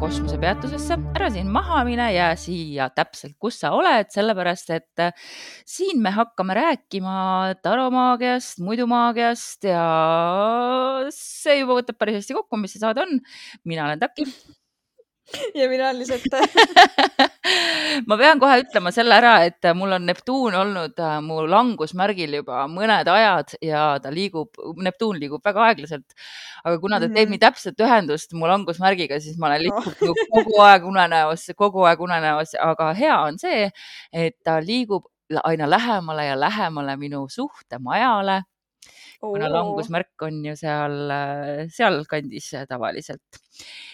kosmosepeatusesse, ära siin maha mine, jää siia täpselt, kus sa oled, sellepärast et äh, siin me hakkame rääkima taromaagiast, muidumaagiast ja see juba võtab päris hästi kokku, mis see saade on. mina olen Taki ja mina lihtsalt ma pean kohe ütlema selle ära, et mul on Neptuun olnud äh, mu langusmärgil juba mõned ajad ja ta liigub, Neptuun liigub väga aeglaselt. aga kuna ta teeb mm -hmm. nii täpset ühendust mu langusmärgiga, siis ma olen lihtsalt no. kogu aeg unenäos, kogu aeg unenäos, aga hea on see, et ta liigub aina lähemale ja lähemale minu suhtemajale kuna langusmärk on ju seal, sealkandis tavaliselt.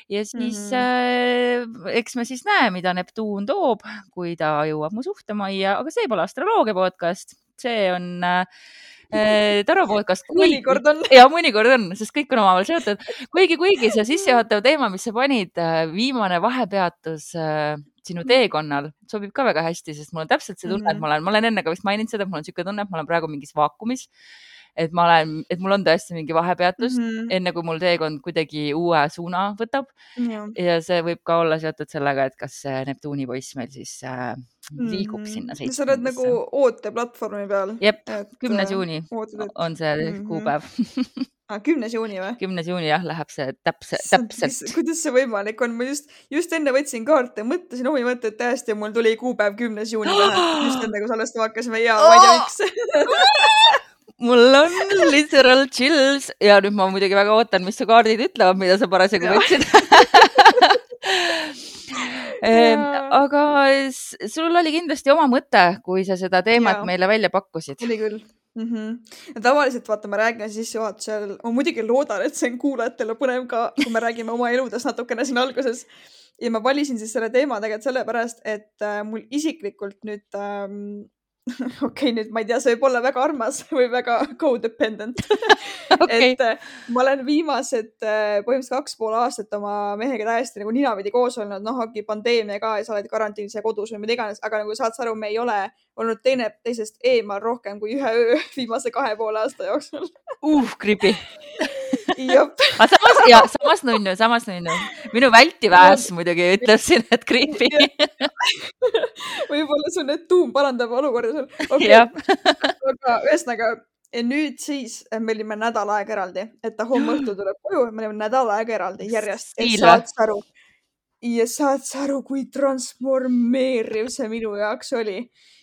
ja siis mm -hmm. äh, eks me siis näe, mida Neptuun toob, kui ta jõuab mu suhtemajja, aga see pole astroloogia podcast, see on äh, Taro podcast. mõnikord on. ja mõnikord on, sest kõik on omavahel seotud. kuigi, kuigi see sissejuhatav teema, mis sa panid, viimane vahepeatus äh, sinu teekonnal sobib ka väga hästi, sest mul on täpselt see tunne, et mhm. ma olen, ma olen enne ka vist maininud seda, et mul on niisugune tunne, et ma olen praegu mingis vaakumis et ma olen, et mul on tõesti mingi vahepeatus mm, -hmm. enne kui mul teekond kuidagi uue suuna võtab ja. ja see võib ka olla seotud sellega, et kas Neptuuni poiss meil siis äh, liigub mm -hmm. sinna seitsmendisse. sa oled nagu ooteplatvormi peal. jep, kümnes äh, juuni on see mm -hmm. kuupäev Ah, kümnes juuni või? kümnes juuni jah, läheb see täpse, täpselt. kuidas see võimalik on, ma just, just enne võtsin kaarte, mõtlesin omi mõtteid täiesti ja mul tuli kuupäev kümnes juuni pähe, just enne kui salvestama hakkasime ja ma ei tea miks mul on literal chills ja nüüd ma muidugi väga ootan, mis su kaardid ütlevad, mida sa parasjagu võtsid aga sul oli kindlasti oma mõte, kui sa seda teemat ja. meile välja pakkusid. oli küll mm. -hmm. Ja tavaliselt vaata, me räägime sissejuhatusel, ma muidugi loodan, et see on kuulajatele põnev ka, kui me räägime oma eludest natukene siin alguses. ja ma valisin siis selle teema tegelikult sellepärast, et äh, mul isiklikult nüüd ähm, okei okay,, nüüd ma ei tea, see võib olla väga armas või väga codependent. Okay. et äh, ma olen viimased äh, põhimõtteliselt kaks pool aastat oma mehega täiesti nagu ninapidi koos olnud, noh, okei pandeemia ka ja sa oled karantiinis ja kodus või mida iganes, aga nagu saad sa aru, me ei ole olnud teine teisest eemal rohkem kui ühe öö viimase kahe poole aasta jooksul. Uh, creepy aga samas ja samas nunnu, samas nunnu. minu vältivääs muidugi ütleb siin, et creepy. Võib-olla su need tuum parandab olukorda seal okay.. aga ühesõnaga nüüd siis me olime nädal aega eraldi, et ta homme õhtul tuleb koju, me olime nädal aega eraldi. Järjest. saad sa aru? ja saad sa aru, kui transformeeriv see minu jaoks oli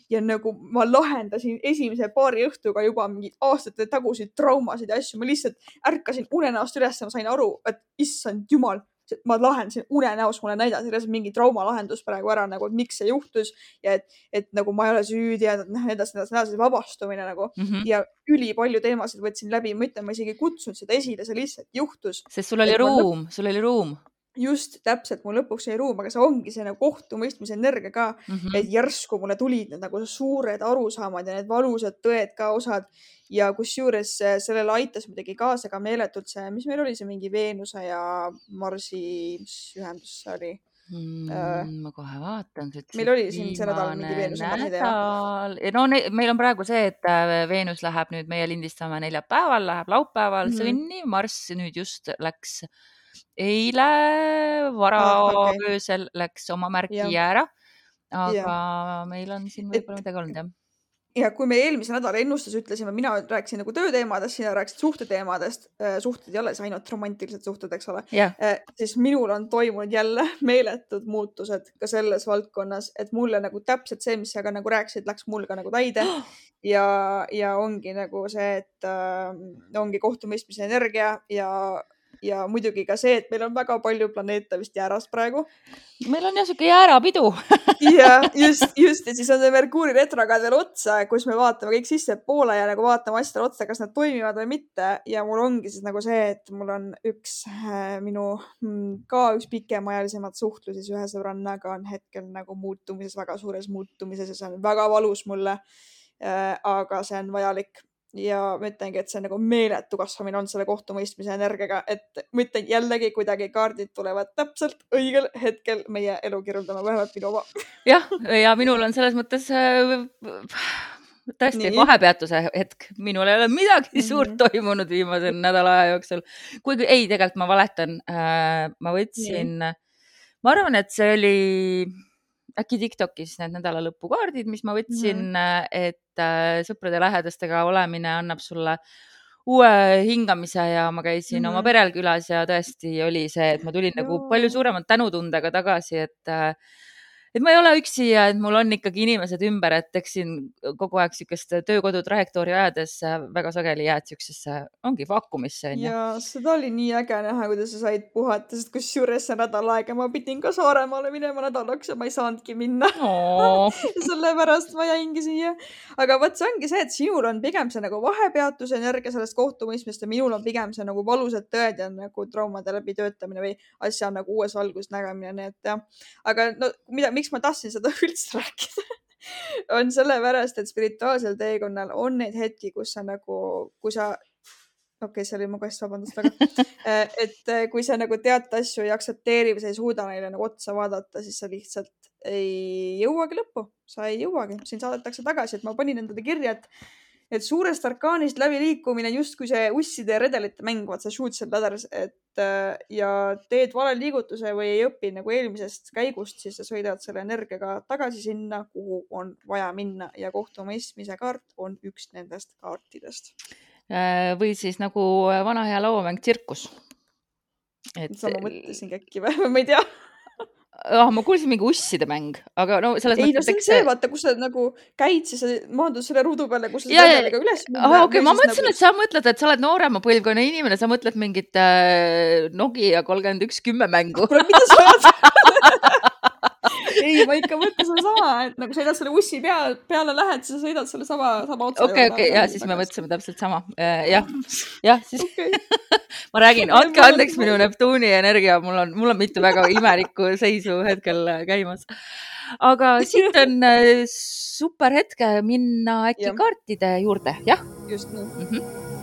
ja nagu ma lahendasin esimese paari õhtuga juba mingeid aastate taguseid traumasid ja asju, ma lihtsalt ärkasin unenäost üles, ma sain aru, et issand jumal, ma lahendasin unenäos, mulle näidati reaalselt mingi traumalahendus praegu ära nagu, et miks see juhtus ja et, et nagu ma ei ole süüdi ja noh, edasi, edasi, edasi, vabastumine nagu mm -hmm. ja ülipalju teemasid võtsin läbi, ma ütlen, ma isegi ei kutsunud seda esile, see lihtsalt juhtus. sest sul oli ruum, sul oli ruum just täpselt, mul lõpuks jäi ruum, aga see ongi see nagu kohtumõistmise energia ka mm, -hmm. et järsku mulle tulid need nagu suured arusaamad ja need valusad tõed ka osad ja kusjuures äh, sellele aitas muidugi kaasa ka meeletult see, mis meil oli see mingi Veenuse ja Marsi, mis ühendus see oli mm,? Uh, ma kohe vaatan. meil oli siin see nädal mingi Veenuse teema. no meil on praegu see, et äh, Veenus läheb nüüd, meie lindistame neljapäeval, läheb laupäeval mm -hmm. sõnni, Marss nüüd just läks äh, eile varaöösel ah, okay. läks oma märgi ära. aga ja. meil on siin võib-olla midagi olnud jah ja kui me eelmise nädala ennustus ütlesime, mina rääkisin nagu tööteemadest, sina rääkisid suhteteemadest, äh, suhted ei ole siis ainult romantilised suhted, eks ole yeah., äh, siis minul on toimunud jälle meeletud muutused ka selles valdkonnas, et mulle nagu täpselt see, mis sa ka nagu rääkisid, läks mul ka nagu täide ja, ja ongi nagu see, et äh, ongi kohtumõistmise energia ja ja muidugi ka see, et meil on väga palju planeete vist jääras praegu. meil on jah sihuke jäärapidu ja just, just ja siis on see Merkuuri retrograd veel otsa, kus me vaatame kõik sissepoole ja nagu vaatame asjadele otsa, kas nad toimivad või mitte. ja mul ongi siis nagu see, et mul on üks äh, minu mm, ka üks pikemaajalisemat suhtlusi ühe sõbrannaga on hetkel nagu muutumises, väga suures muutumises ja see on väga valus mulle äh,. aga see on vajalik ja ma ütlengi, et see on nagu meeletu kasvamine olnud selle kohtumõistmise energiaga, et ma ütlen jällegi kuidagi kaardid tulevad täpselt õigel hetkel meie elu kirjeldama, vähemalt minu oma. jah, ja minul on selles mõttes äh, tõesti, vahepeatuse hetk, minul ei ole midagi mm -hmm. suurt toimunud viimase nädala aja jooksul. kuigi ei, tegelikult ma valetan äh,. ma võtsin, ma arvan, et see oli äkki Tiktokis need nädalalõpukaardid, mis ma võtsin mm, -hmm. et äh, sõprade lähedastega olemine annab sulle uue hingamise ja ma käisin mm -hmm. oma perel külas ja tõesti oli see, et ma tulin Joo. nagu palju suurema tänutundega tagasi, et äh, et ma ei ole üksi ja et mul on ikkagi inimesed ümber, et eks siin kogu aeg niisugust töökodu trajektoori ajades väga sageli jääd niisugusesse, ongi vaakumisse onju. ja seda oli nii äge näha, kuidas sa said puhata, sest kusjuures see nädal aega ma pidin ka Saaremaale minema nädalaks ja ma ei saanudki minna oh. sellepärast ma jäingi siia. aga vot see ongi see, et sinul on pigem see nagu vahepeatuse energia sellest kohtumõistmist ja minul on pigem see nagu valusad tõed ja nagu traumade läbitöötamine või asja nagu uues valgus nägemine, nii et jah. aga no mida, miks ma tahtsin seda üldse rääkida? On sellepärast, et spirituaalsel teekonnal on neid hetki, kus sa nagu, kui sa okei okay,, see oli mu kass, vabandust väga. Äh, et äh, kui sa nagu tead asju ei aktsepteeri või sa ei suuda neile nagu otsa vaadata, siis sa lihtsalt ei jõuagi lõppu, sa ei jõuagi, sind saadetakse tagasi, et ma panin endale kirja, et et suurest arkaanist läbiliikumine justkui see usside ja redelite mäng, vaat see shoots and ladders, et äh, ja teed vale liigutuse või ei õpi nagu eelmisest käigust, siis sa sõidad selle energiaga tagasi sinna, kuhu on vaja minna ja kohtumõistmise kaart on üks nendest kaartidest. Äh, või siis nagu vana hea lauamäng tsirkus. et. sama mõtlesingi äkki või, ma ei tea ah, ma kuulsin mingi usside mäng, aga no selles ei, mõttes. ei no see on see, vaata, kus sa nagu käid, siis sa maandud selle ruudu peale, kus sa sellega üles. Ah, okei, ma mõtlesin nagu..., et sa mõtled, et sa oled noorema põlvkonna inimene, sa mõtled mingit äh, Nokia kolmkümmend üks kümme mängu. kuule, mida sa ajad ei, ma ikka mõtlen sedasama, et nagu sõidad selle ussi pea, peale lähed, sa sõidad selle sama, sama otsa. okei, okei, ja siis me mõtlesime täpselt sama. Äh, jah, jah, siis okay. ma räägin, andke andeks minu Neptuuni energia, mul on, mul on mitu väga imelikku seisu hetkel käimas. aga siit on äh, super hetk minna äkki ja. kaartide juurde, jah? just nii mm. -hmm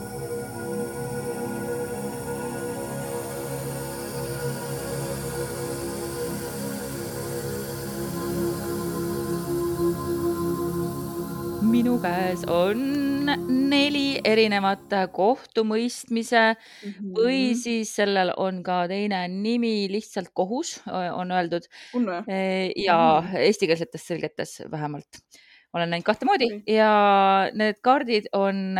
minu käes on neli erinevat kohtumõistmise mm -hmm. või siis sellel on ka teine nimi, lihtsalt kohus on öeldud. ja mm -hmm. eestikeelsetes selgetes vähemalt olen näinud kahte moodi ja need kaardid on,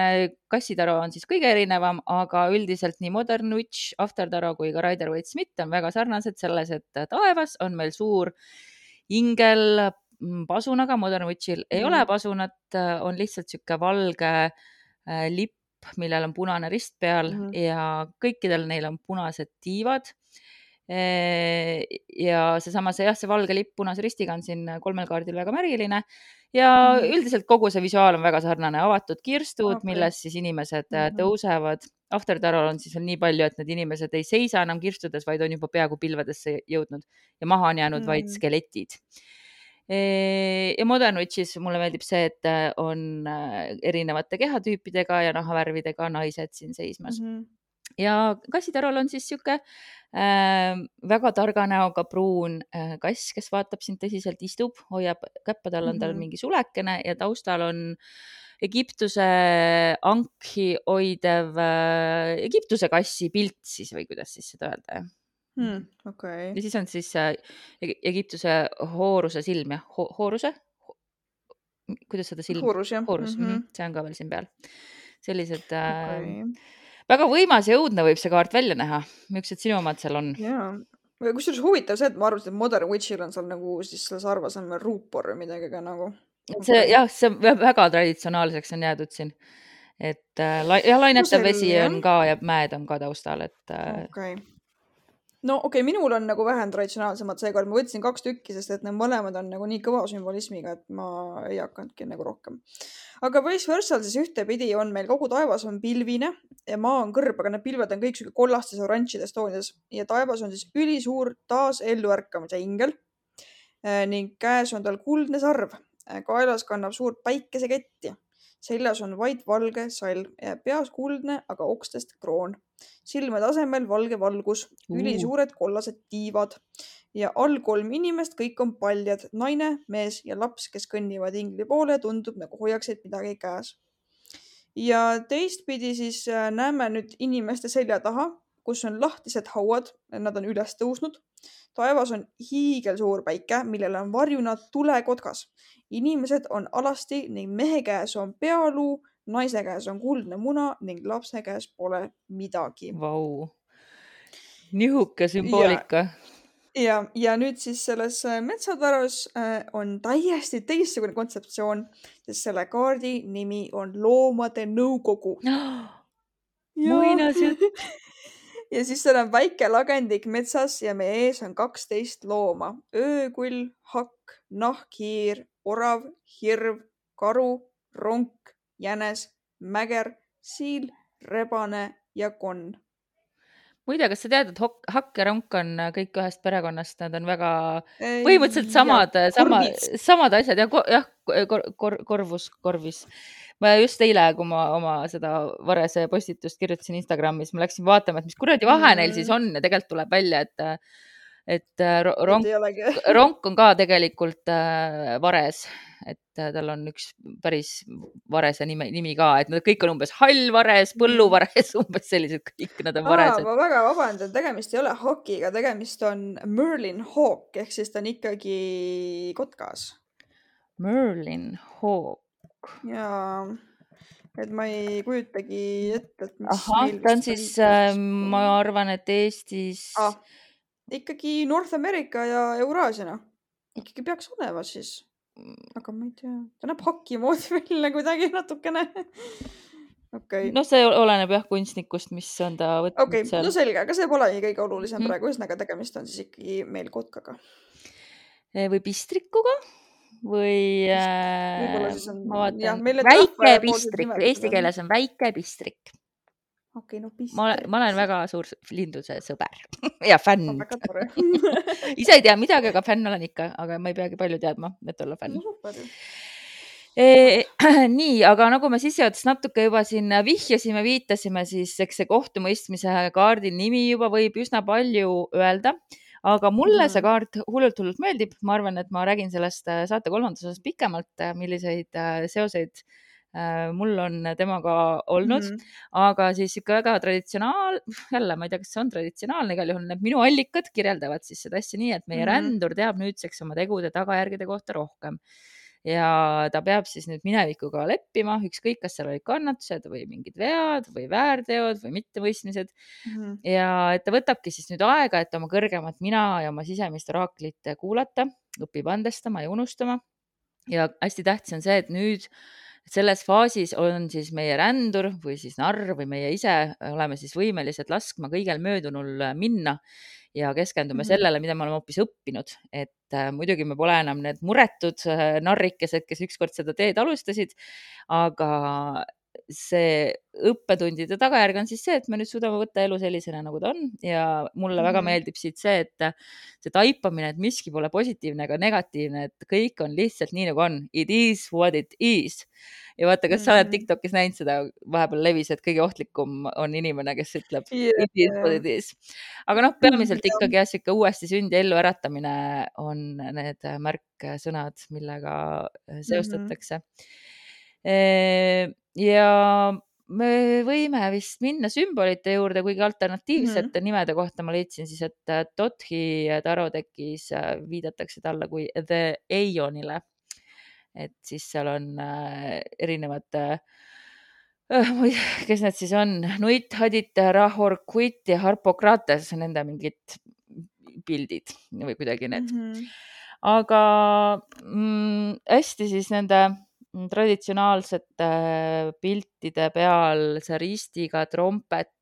kassitaro on siis kõige erinevam, aga üldiselt nii Modern Witch, After Taro kui ka Rider Waite Smith on väga sarnased selles, et taevas on meil suur ingel pasunaga, Modern Witchil ei mm. ole pasunat, äh, on lihtsalt niisugune valge äh, lipp, millel on punane rist peal mm -hmm. ja kõikidel neil on punased tiivad. Äh, ja seesama, see jah, see valge lipp punase ristiga on siin kolmel kaardil väga märgiline ja mm -hmm. üldiselt kogu see visuaal on väga sarnane, avatud kirstud okay., milles siis inimesed mm -hmm. tõusevad. After Tarol on siis veel nii palju, et need inimesed ei seisa enam kirstudes, vaid on juba peaaegu pilvedesse jõudnud ja maha on jäänud mm -hmm. vaid skeletid ja Modern Witchis mulle meeldib see, et äh, on äh, erinevate kehatüüpidega ja nahavärvidega naised siin seismas mm. -hmm ja kassitarol on siis sihuke äh, väga targa näoga pruun äh, kass, kes vaatab sind tõsiselt, istub, hoiab käppa, tal on mm -hmm. tal mingi sulekene ja taustal on Egiptuse anki hoidev äh, Egiptuse kassi pilt siis või kuidas siis seda öelda hmm,. Okay. ja siis on siis äh, Egiptuse Horuse silm jah Ho, Horuse Ho,, kuidas seda silm? Horus jah. Horus mm, -hmm. see on ka veel siin peal. sellised äh, okay. väga võimas ja õudne võib see kaart välja näha. millised sinu omad seal on? jaa, kusjuures huvitav see, et ma arvasin, et Modern Witchil on seal nagu siis selles arvas on veel ruupor või midagi, aga nagu. see jah, see väga traditsionaalseks on jäädud siin et äh, la, jah, lainetav vesi on ka ja mäed on ka taustal, et äh, okay no okei okay,, minul on nagu vähem traditsionaalsemad seekord, ma võtsin kaks tükki, sest et need mõlemad on nagu nii kõva sümbolismiga, et ma ei hakanudki nagu rohkem. aga vice versa siis ühtepidi on meil kogu taevas on pilvine ja maa on kõrb, aga need pilved on kõik sihuke kollastes oranžides toonides. Ja taevas on siis ülisuur taas elluärkamise ingel eh, ning käes on tal kuldne sarv, eh, kaelas kannab suurt päikeseketti seljas on vait valge salv, peas kuldne, aga okstest kroon. silmade asemel valge valgus, ülisuured kollased tiivad. ja all kolm inimest, kõik on paljad, naine, mees ja laps, kes kõnnivad ingli poole, tundub nagu hoiaksid midagi käes. ja teistpidi siis äh, näeme nüüd inimeste selja taha, kus on lahtised hauad, nad on üles tõusnud. taevas on hiigelsuur päike, millele on varjuna tulekotkas. inimesed on alasti ning mehe käes on pealuu naise käes on kuldne muna ning lapse käes pole midagi. Vau, nihuke sümboolika. ja, ja, ja nüüd siis selles äh, metsatarus äh, on täiesti teistsugune kontseptsioon, sest selle kaardi nimi on Loomade Nõukogu. muinasjutt ja siis seal on väike lagendik metsas ja meie ees on kaksteist looma. öökull, hakk, nahkhiir, orav, hirv, karu, ronk, jänes, mäger, siil, rebane ja konn. Muide, kas sa tead, et hokk, hakk ja ronk on kõik ühest perekonnast, nad on väga põhimõtteliselt samad, sama, samad asjad ja jah, kor, kor, korvus, korvis. ma just eile, kui ma oma seda Varese postitust kirjutasin Instagramis, ma läksin vaatama, et mis kuradi vahe mm. neil siis on ja tegelikult tuleb välja, et et ronk, ronk on ka tegelikult äh, vares et äh, tal on üks päris varese nime, nimi ka, et nad kõik on umbes hall vares, põlluvares, umbes sellised kõik, nad on varesed. ma väga vabandan, tegemist ei ole hokiga, tegemist on Merlin Hawk ehk siis ta on ikkagi kotkas. Merlin Hawk. jaa et ma ei kujutagi ette, et mis. ahah, ta on siis, äh, ma arvan, et Eestis ah,. Ikkagi North America ja Euraasiana, ikkagi peaks olema siis aga ma ei tea, ta näeb haki moodi välja kuidagi natukene. okei okay.. noh, see oleneb jah kunstnikust, mis on ta võtnud okay. seal. no selge, aga see polegi kõige olulisem mm. praegu, ühesõnaga tegemist on siis ikkagi meil kotkaga. Eh, või pistrikuga või äh, vaatan, väike pistrik, eesti keeles on väike pistrik okei okay,, no pist. ma olen, ma olen väga suur linduse sõber ja fänn. Väga tore. Ise ei tea midagi, aga fänn olen ikka, aga ma ei peagi palju teadma, et olla fänn. No,. E, nii, aga nagu me sissejuhatuses natuke juba siin vihjasime, viitasime, siis eks see kohtumõistmise kaardi nimi juba võib üsna palju öelda, aga mulle see kaart hullult-hullult meeldib, ma arvan, et ma räägin sellest saate kolmandas osas pikemalt, milliseid äh, seoseid Äh, mul on temaga olnud mm, -hmm. aga siis ikka väga traditsionaal, jälle ma ei tea, kas see on traditsionaalne, igal juhul need minu allikad kirjeldavad siis seda asja nii, et meie mm -hmm. rändur teab nüüdseks oma tegude tagajärgede kohta rohkem ja ta peab siis nüüd minevikuga leppima, ükskõik, kas seal olid kannatused või mingid vead või väärteod või mittemõistmised mm. -hmm. ja et ta võtabki siis nüüd aega, et oma kõrgemat mina ja oma sisemist oraaklit kuulata, õpib andestama ja unustama. ja hästi tähtis on see, et nüüd selles faasis on siis meie rändur või siis narr või meie ise oleme siis võimelised laskma kõigel möödunul minna ja keskendume mm -hmm. sellele, mida me oleme hoopis õppinud, et äh, muidugi me pole enam need muretud äh, narrikesed, kes ükskord seda teed alustasid, aga see õppetundide tagajärg on siis see, et me nüüd suudame võtta elu sellisena, nagu ta on ja mulle mm -hmm. väga meeldib siit see, et see taipamine, et miski pole positiivne ega negatiivne, et kõik on lihtsalt nii, nagu on. It is what it is. ja vaata, kas mm -hmm. sa oled mm-hmm. Tiktokis näinud seda, vahepeal levis, et kõige ohtlikum on inimene, kes ütleb yeah. it is what it is. aga noh, peamiselt mm -hmm. ikkagi jah, sihuke uuesti sünd ja elluäratamine on need märksõnad, millega mm-hmm. seostatakse mm. -hmm ja me võime vist minna sümbolite juurde, kuigi alternatiivsete mm -hmm. nimede kohta ma leidsin siis, et äh, Tothi tarotekis äh, viidatakse talle kui The Aeonile. et siis seal on äh, erinevad äh, kes need siis on, Nuit, Hadit, Rahor, Kuit ja Harpokrates, nende mingid pildid või kuidagi need mm. -hmm. aga mm, hästi siis nende traditsionaalsete piltide peal see ristiga trompet,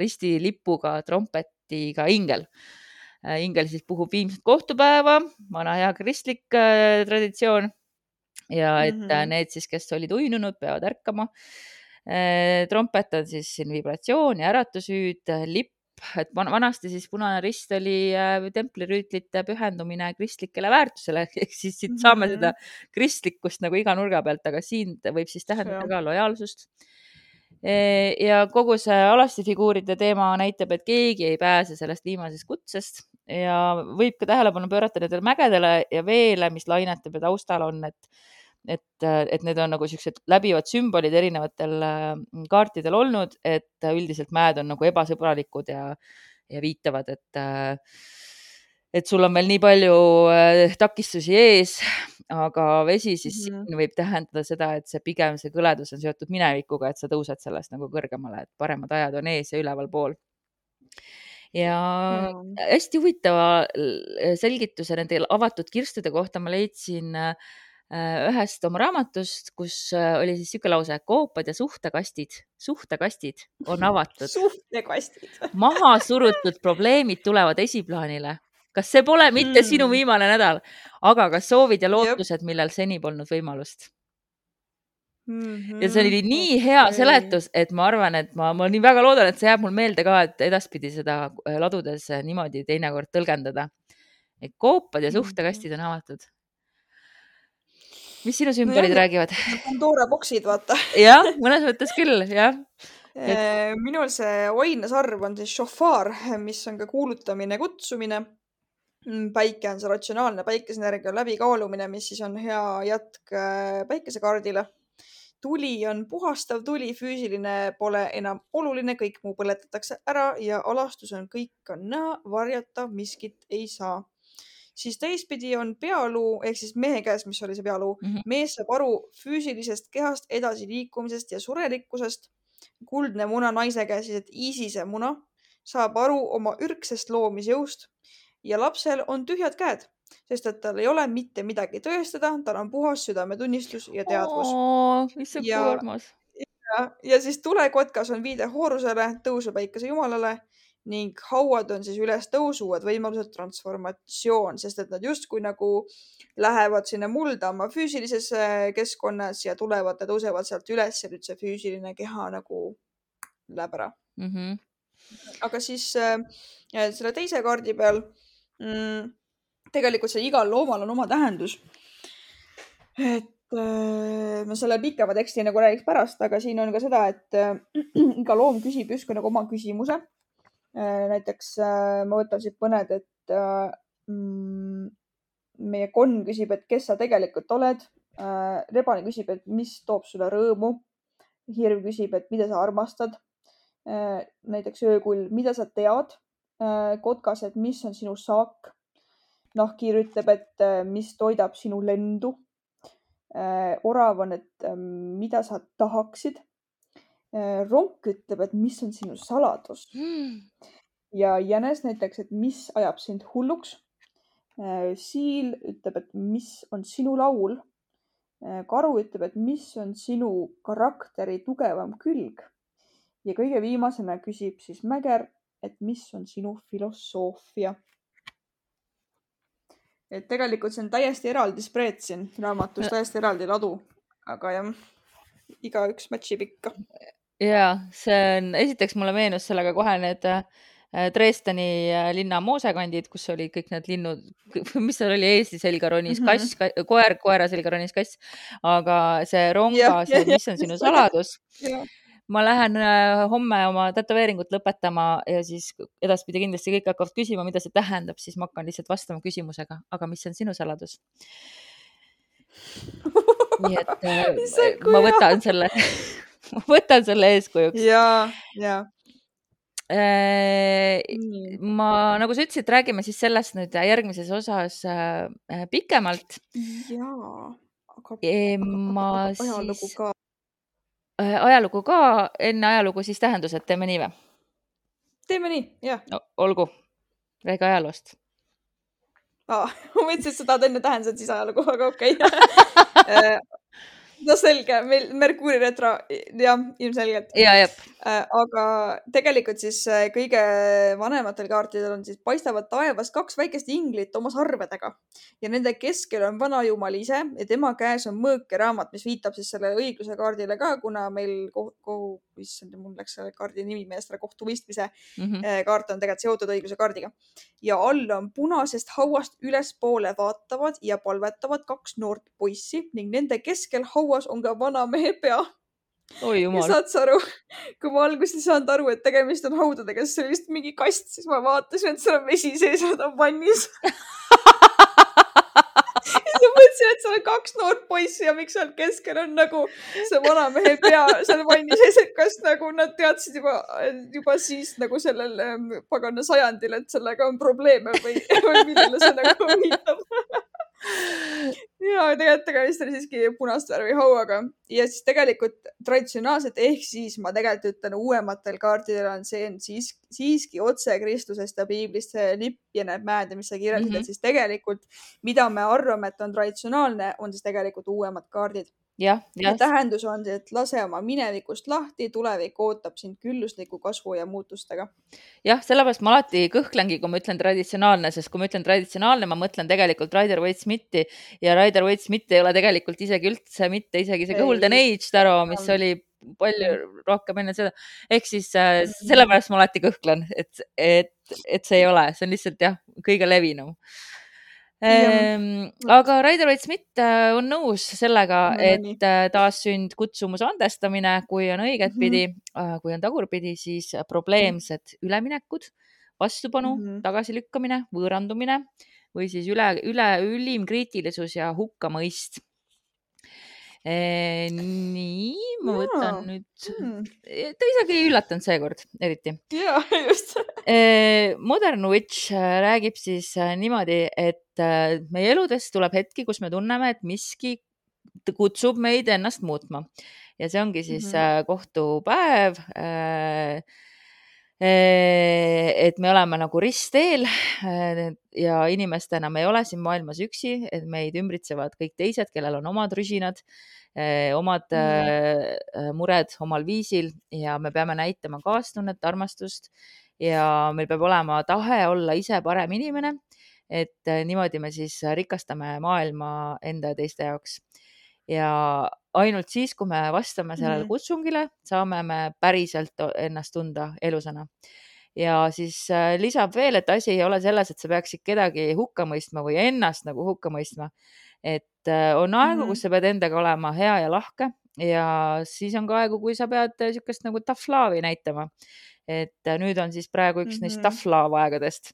ristilipuga trompetiga ingel. Äh, ingel siis puhub viimset kohtupäeva, vana hea kristlik äh, traditsioon. ja et mm -hmm. need siis, kes olid uinunud, peavad ärkama. trompet on siis siin vibratsioon ja äratushüüd, lipp et vanasti siis Punane Rist oli äh, templirüütlite pühendumine kristlikele väärtusele, ehk siis siit saame mm -hmm. seda kristlikkust nagu iga nurga pealt, aga siin võib siis tähendada ka lojaalsust. ja kogu see alastifiguuride teema näitab, et keegi ei pääse sellest viimasest kutsest, ja võib ka tähelepanu pöörata nendele mägedele ja veele, mis lainetab ja taustal on, et et, et need on nagu siuksed läbivad sümbolid erinevatel mm, kaartidel olnud, et üldiselt mäed on nagu ebasõbralikud ja, ja viitavad, et et sul on veel nii palju äh, takistusi ees, aga vesi siis mm -hmm. võib tähendada seda, et see pigem see kõledus on seotud minevikuga, et sa tõused sellest nagu kõrgemale, et paremad ajad on ees ja ülevalpool. ja mm. hästi huvitava selgituse nende avatud kirstude kohta ma leidsin äh, ühest oma raamatust, kus äh, oli siis niisugune lause, koopad ja suhtekastid, suhtekastid on avatud suhtekastid maha surutud probleemid tulevad esiplaanile kas see pole mitte mm. sinu hmm. viimane nädal, aga kas soovid ja lootused, millel seni polnud võimalust mm? -hmm. ja see oli nii okay. hea seletus, et ma arvan, et ma, ma nii väga loodan, et see jääb mul meelde ka, et edaspidi seda äh, ladudes niimoodi teinekord tõlgendada. et koopad ja suhtekastid on avatud. Mis sinu sümbolid no, räägivad? Pandora boksid, vaata. jah, mõnes mõttes küll, jah et.... Äh, minul see oinasarv on siis šofaar, mis on ka kuulutamine, kutsumine Mm, päike on see ratsionaalne päikeseenergia läbikaalumine, mis siis on hea jätk äh, päikesekaardile. tuli on puhastav tuli, füüsiline pole enam oluline, kõik muu põletatakse ära ja alastus on kõik on näha, varjata miskit ei saa. Siis teistpidi on pealuu ehk siis mehe käes, mis oli see pealuu mm, -hmm. mees saab aru füüsilisest kehast edasiliikumisest ja surelikkusest. kuldne muna naise käes, siis et Iisise muna saab aru oma ürgsest loomisjõust ja lapsel on tühjad käed, sest et tal ei ole mitte midagi tõestada, tal on puhas südametunnistus ja teadvus. issand kui armas. ja, siis tulekotkas on viide hoorusele, tõusu päikese jumalale ning hauad on siis ülestõus, uued võimalused, transformatsioon, sest et nad justkui nagu lähevad sinna mulda oma füüsilises keskkonnas ja tulevad ja tõusevad sealt üles ja nüüd see füüsiline keha nagu läheb ära mm. -hmm. aga siis äh, selle teise kaardi peal mm,. tegelikult see igal loomal on oma tähendus. et äh, ma selle pikema teksti nagu räägiks pärast, aga siin on ka seda, et äh, iga loom küsib justkui nagu oma küsimuse äh,. Näiteks äh, ma võtan siit mõned, et äh, mm, meie konn küsib, et kes sa tegelikult oled äh,. rebane küsib, et mis toob sulle rõõmu. hirv küsib, et mida sa armastad äh,. näiteks öökull, mida sa tead Äh, kotkas, et mis on sinu saak. nahkhiir ütleb, et äh, mis toidab sinu lendu. Äh, orav on, et mida sa tahaksid. Ronk ütleb, et mis on sinu saladus mm.. ja jänes näiteks, et mis ajab sind hulluks. siil ütleb, et mis on sinu laul. karu ütleb, et mis on sinu karakteri tugevam külg. ja kõige viimasena küsib siis mäger, et mis on sinu filosoofia. et tegelikult see on täiesti eraldi spreed siin raamatus, täiesti eraldi ladu, aga jah, igaüks match ib ikka. Ja see on, esiteks mulle meenus sellega kohe need äh, Dresdeni äh, linna moosekandid, kus olid kõik need linnud, mis seal oli, Eesti selga ronis mm -hmm. kass, koer, koera selga ronis kass, aga see rongas, mis on sinu saladus. Ma lähen äh, homme oma tätoveeringut lõpetama ja siis edaspidi kindlasti kõik hakkavad küsima, mida see tähendab, siis ma hakkan lihtsalt vastama küsimusega, aga mis on sinu saladus? nii et ma võtan selle ma võtan selle eeskujuks. ja, ja äh, ma, nagu sa ütlesid, räägime siis sellest nüüd järgmises osas pikemalt. jaa, aga, aga ajalugu ka Äh, ajalugu ka, enne ajalugu siis tähendused, teeme nii või? teeme nii, jah no,. olgu, räägi ajaloost ah,. ma mõtlesin, et sa tahad enne tähendused, siis ajalugu, aga okei okay. No selge, meil Merkuuri retro, jah, ilmselgelt. ja, jah. Äh, aga tegelikult siis äh, kõige vanematel kaartidel on siis paistavad taevas kaks väikest inglit oma sarvedega ja nende keskel on vanajumal ise ja tema käes on mõõkeraamat, mis viitab siis sellele õigluse kaardile ka, kuna meil kohu, issand, mul läks selle kaardi nimi meelest ära, kohtuvõistmise mm -hmm. kaart on tegelikult seotud õigluse kaardiga ja all on punasest hauast ülespoole vaatavad ja palvetavad kaks noort poissi ning nende keskel haua hauas on ka vana mehe pea. oi jumal. saad sa aru, kui ma alguses ei saanud aru, et tegemist on haudadega, siis see oli lihtsalt mingi kast, siis ma vaatasin, et seal on vesi sees ta on vannis mõtlesin, et seal on kaks noort poissi ja miks seal keskel on nagu see vanamehe pea. Seal vanni sees, et kas nagu nad teadsid juba, juba siis nagu sellel ähm, pagana sajandil, et sellega on probleeme või, või millele see nagu viitab ja tegelikult tegemist oli siiski punast värvi hauaga ja siis tegelikult traditsionaalselt ehk siis ma tegelikult ütlen uuematel kaartidel on see on siis siiski otse Kristusest ja piiblist see lipp ja need mäed ja mis sa kirjeldasid mm, -hmm. siis tegelikult mida me arvame, et on traditsionaalne, on siis tegelikult uuemad kaardid jah, jah. tähendus on see, et lase oma minevikust lahti, tulevik ootab sind küllusliku kasvu ja muutustega. jah, sellepärast ma alati kõhklengi, kui ma ütlen traditsionaalne, sest kui ma ütlen traditsionaalne, ma mõtlen tegelikult Rider Waite Smithi ja Rider Waite Smith ei ole tegelikult isegi üldse mitte isegi see Golden Age taro, mis oli palju rohkem enne seda. ehk siis äh, mhm. sellepärast ma alati kõhklen, et, et, et see ei ole, see on lihtsalt jah, kõige levinum aga Raider Vaits Smith äh, on nõus sellega, et äh, taassünd, kutsumus, andestamine, kui on õigetpidi mm, -hmm. kui on tagurpidi, siis probleemsed üleminekud, vastupanu mm, -hmm. tagasilükkamine, võõrandumine või siis üle, üle, ülim kriitilisus ja hukkamõist nii, ma võtan ja. nüüd hmm., ta isegi ei üllatanud seekord eriti. ja, just Modern Witch äh, räägib siis äh, niimoodi, et äh, meie eludes tuleb hetki, kus me tunneme, et miski kutsub meid ennast muutma ja see ongi siis mm -hmm. kohtupäev et me oleme nagu ristteel ja inimestena me ei ole siin maailmas üksi, et meid ümbritsevad kõik teised, kellel on omad rüsinad, omad mm. mured omal viisil ja me peame näitama kaastunnet, armastust ja meil peab olema tahe olla ise parem inimene. et niimoodi me siis rikastame maailma enda ja teiste jaoks ja ainult siis, kui me vastame sellele mm -hmm. kutsungile, saame me päriselt ennast tunda elusana. ja siis äh, lisab veel, et asi ei ole selles, et sa peaksid kedagi hukka mõistma või ennast nagu hukka mõistma. et äh, on aegu mm, -hmm. kus sa pead endaga olema hea ja lahke ja siis on ka aegu, kui sa pead niisugust nagu tough love'i näitama. et äh, nüüd on siis praegu üks mm -hmm. neist tough love aegadest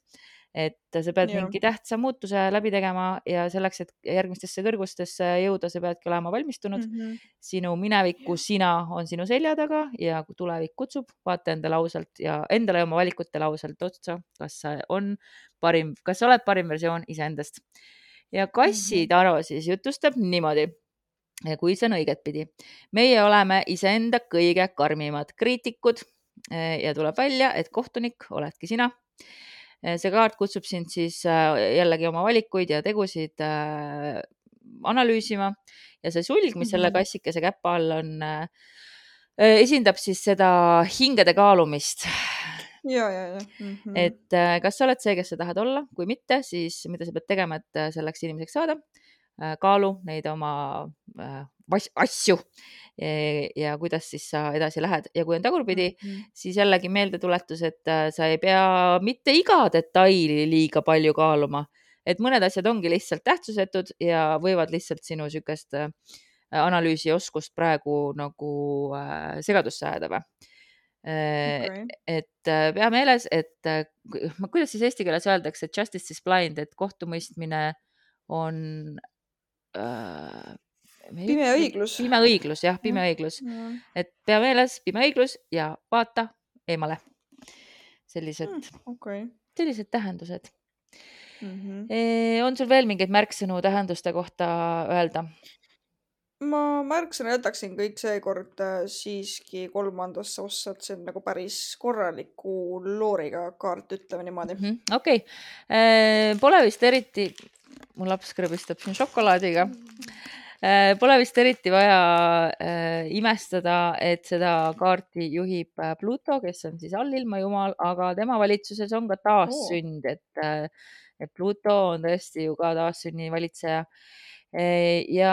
et sa pead ja. mingi tähtsa muutuse läbi tegema ja selleks, et järgmistesse kõrgustesse jõuda, sa peadki olema valmistunud mm. -hmm. sinu mineviku sina on sinu selja taga ja tulevik kutsub, vaata endale ausalt ja endale ja oma valikutele ausalt otsa, kas sa on parim, kas sa oled parim versioon iseendast. ja Kassi mhm. Taro siis jutustab niimoodi kui see on õigetpidi. meie oleme iseenda kõige karmimad kriitikud ja tuleb välja, et kohtunik oledki sina see kaart kutsub sind siis äh, jällegi oma valikuid ja tegusid äh, analüüsima ja see sulg, mis selle mhm. kassikese käpa all on, äh, esindab siis seda hingede kaalumist. ja, ja, ja mm. -hmm. et kas sa oled see, kes sa tahad olla, kui mitte, siis mida sa pead tegema, et selleks inimeseks saada. kaalu neid oma asju ja kuidas siis sa edasi lähed. Ja kui on tagurpidi mm, -hmm. siis jällegi meeldetuletus, et äh, sa ei pea mitte iga detaili liiga palju kaaluma, et mõned asjad ongi lihtsalt tähtsusetud ja võivad lihtsalt sinu niisugust äh, analüüsioskust praegu nagu äh, segadusse ajada või? Okay.. et pea meeles, et kuidas siis eesti keeles öeldakse, justice is blind, et kohtumõistmine on äh, pime õiglus. pime õiglus, jah, pime õiglus. et pea meeles, pime õiglus ja vaata eemale. sellised mm,, okay. sellised tähendused mm. -hmm. on sul veel mingeid märksõnu tähenduste kohta öelda? ma märksõna jätaksin kõik seekord äh, siiski kolmandasse ossa, et see on nagu päris korraliku looriga kaart, ütleme niimoodi mm -hmm.. okei okay., äh, pole vist eriti, mu laps krõbistab siin šokolaadiga mm. -hmm pole vist eriti vaja äh, imestada, et seda kaarti juhib äh, Pluto, kes on siis allilma jumal, aga tema valitsuses on ka taassünd, et, et Pluto on tõesti ju ka taassünni valitseja. ja